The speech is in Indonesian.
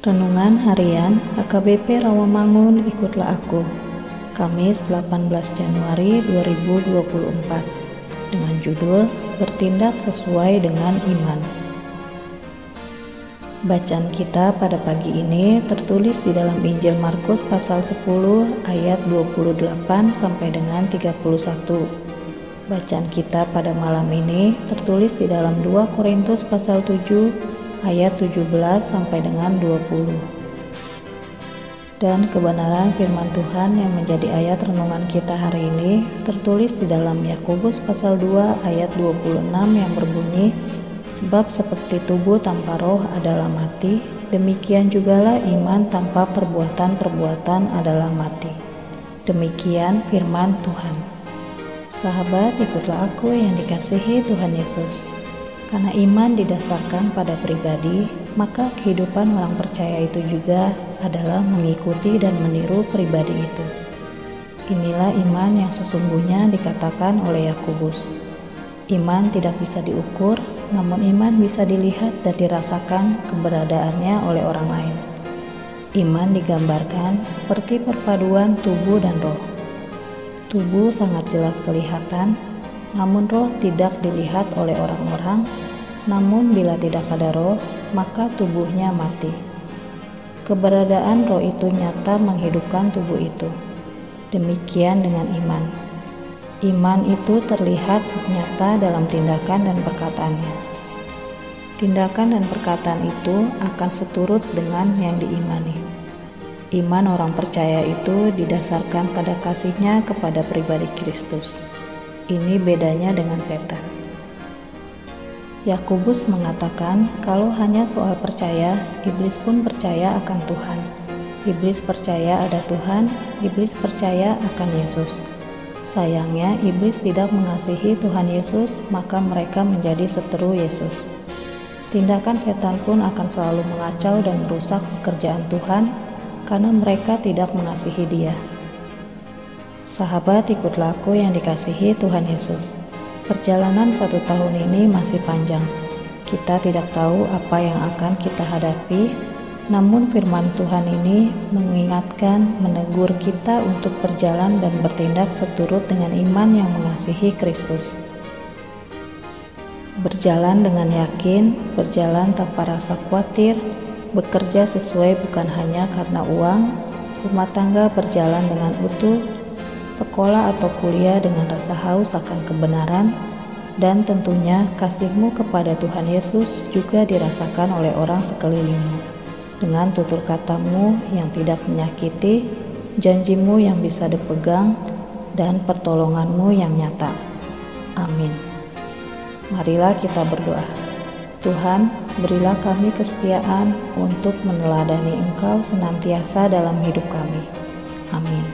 Renungan Harian HKBP Rawamangun Ikutlah Aku. Kamis 18 Januari 2024 dengan judul Bertindak Sesuai dengan Iman. Bacaan kita pada pagi ini tertulis di dalam Injil Markus pasal 10 ayat 28 sampai dengan 31 Bacaan kita pada malam ini tertulis di dalam 2 Korintus pasal 7 ayat 17 sampai dengan 20. Dan kebenaran firman Tuhan yang menjadi ayat renungan kita hari ini tertulis di dalam Yakobus pasal 2 ayat 26 yang berbunyi Sebab seperti tubuh tanpa roh adalah mati, demikian jugalah iman tanpa perbuatan-perbuatan adalah mati. Demikian firman Tuhan. Sahabat, ikutlah aku yang dikasihi Tuhan Yesus. Karena iman didasarkan pada pribadi, maka kehidupan orang percaya itu juga adalah mengikuti dan meniru pribadi itu. Inilah iman yang sesungguhnya dikatakan oleh Yakobus. Iman tidak bisa diukur, namun iman bisa dilihat dan dirasakan keberadaannya oleh orang lain. Iman digambarkan seperti perpaduan tubuh dan roh. Tubuh sangat jelas kelihatan, namun roh tidak dilihat oleh orang-orang. Namun, bila tidak ada roh, maka tubuhnya mati. Keberadaan roh itu nyata menghidupkan tubuh itu. Demikian dengan iman. Iman itu terlihat nyata dalam tindakan dan perkataannya. Tindakan dan perkataan itu akan seturut dengan yang diimani. Iman orang percaya itu didasarkan pada kasihnya kepada pribadi Kristus. Ini bedanya dengan setan. Yakobus mengatakan, kalau hanya soal percaya, iblis pun percaya akan Tuhan. Iblis percaya ada Tuhan, iblis percaya akan Yesus. Sayangnya, iblis tidak mengasihi Tuhan Yesus, maka mereka menjadi seteru Yesus. Tindakan setan pun akan selalu mengacau dan merusak pekerjaan Tuhan karena mereka tidak mengasihi Dia. Sahabat ikutlah aku yang dikasihi Tuhan Yesus. Perjalanan satu tahun ini masih panjang. Kita tidak tahu apa yang akan kita hadapi, namun firman Tuhan ini mengingatkan, menegur kita untuk berjalan dan bertindak seturut dengan iman yang mengasihi Kristus. Berjalan dengan yakin, berjalan tanpa rasa khawatir, bekerja sesuai bukan hanya karena uang, rumah tangga berjalan dengan utuh, sekolah atau kuliah dengan rasa haus akan kebenaran, dan tentunya kasihmu kepada Tuhan Yesus juga dirasakan oleh orang sekelilingmu. Dengan tutur katamu yang tidak menyakiti, janjimu yang bisa dipegang, dan pertolonganmu yang nyata. Amin. Marilah kita berdoa. Tuhan, berilah kami kesetiaan untuk meneladani Engkau senantiasa dalam hidup kami. Amin.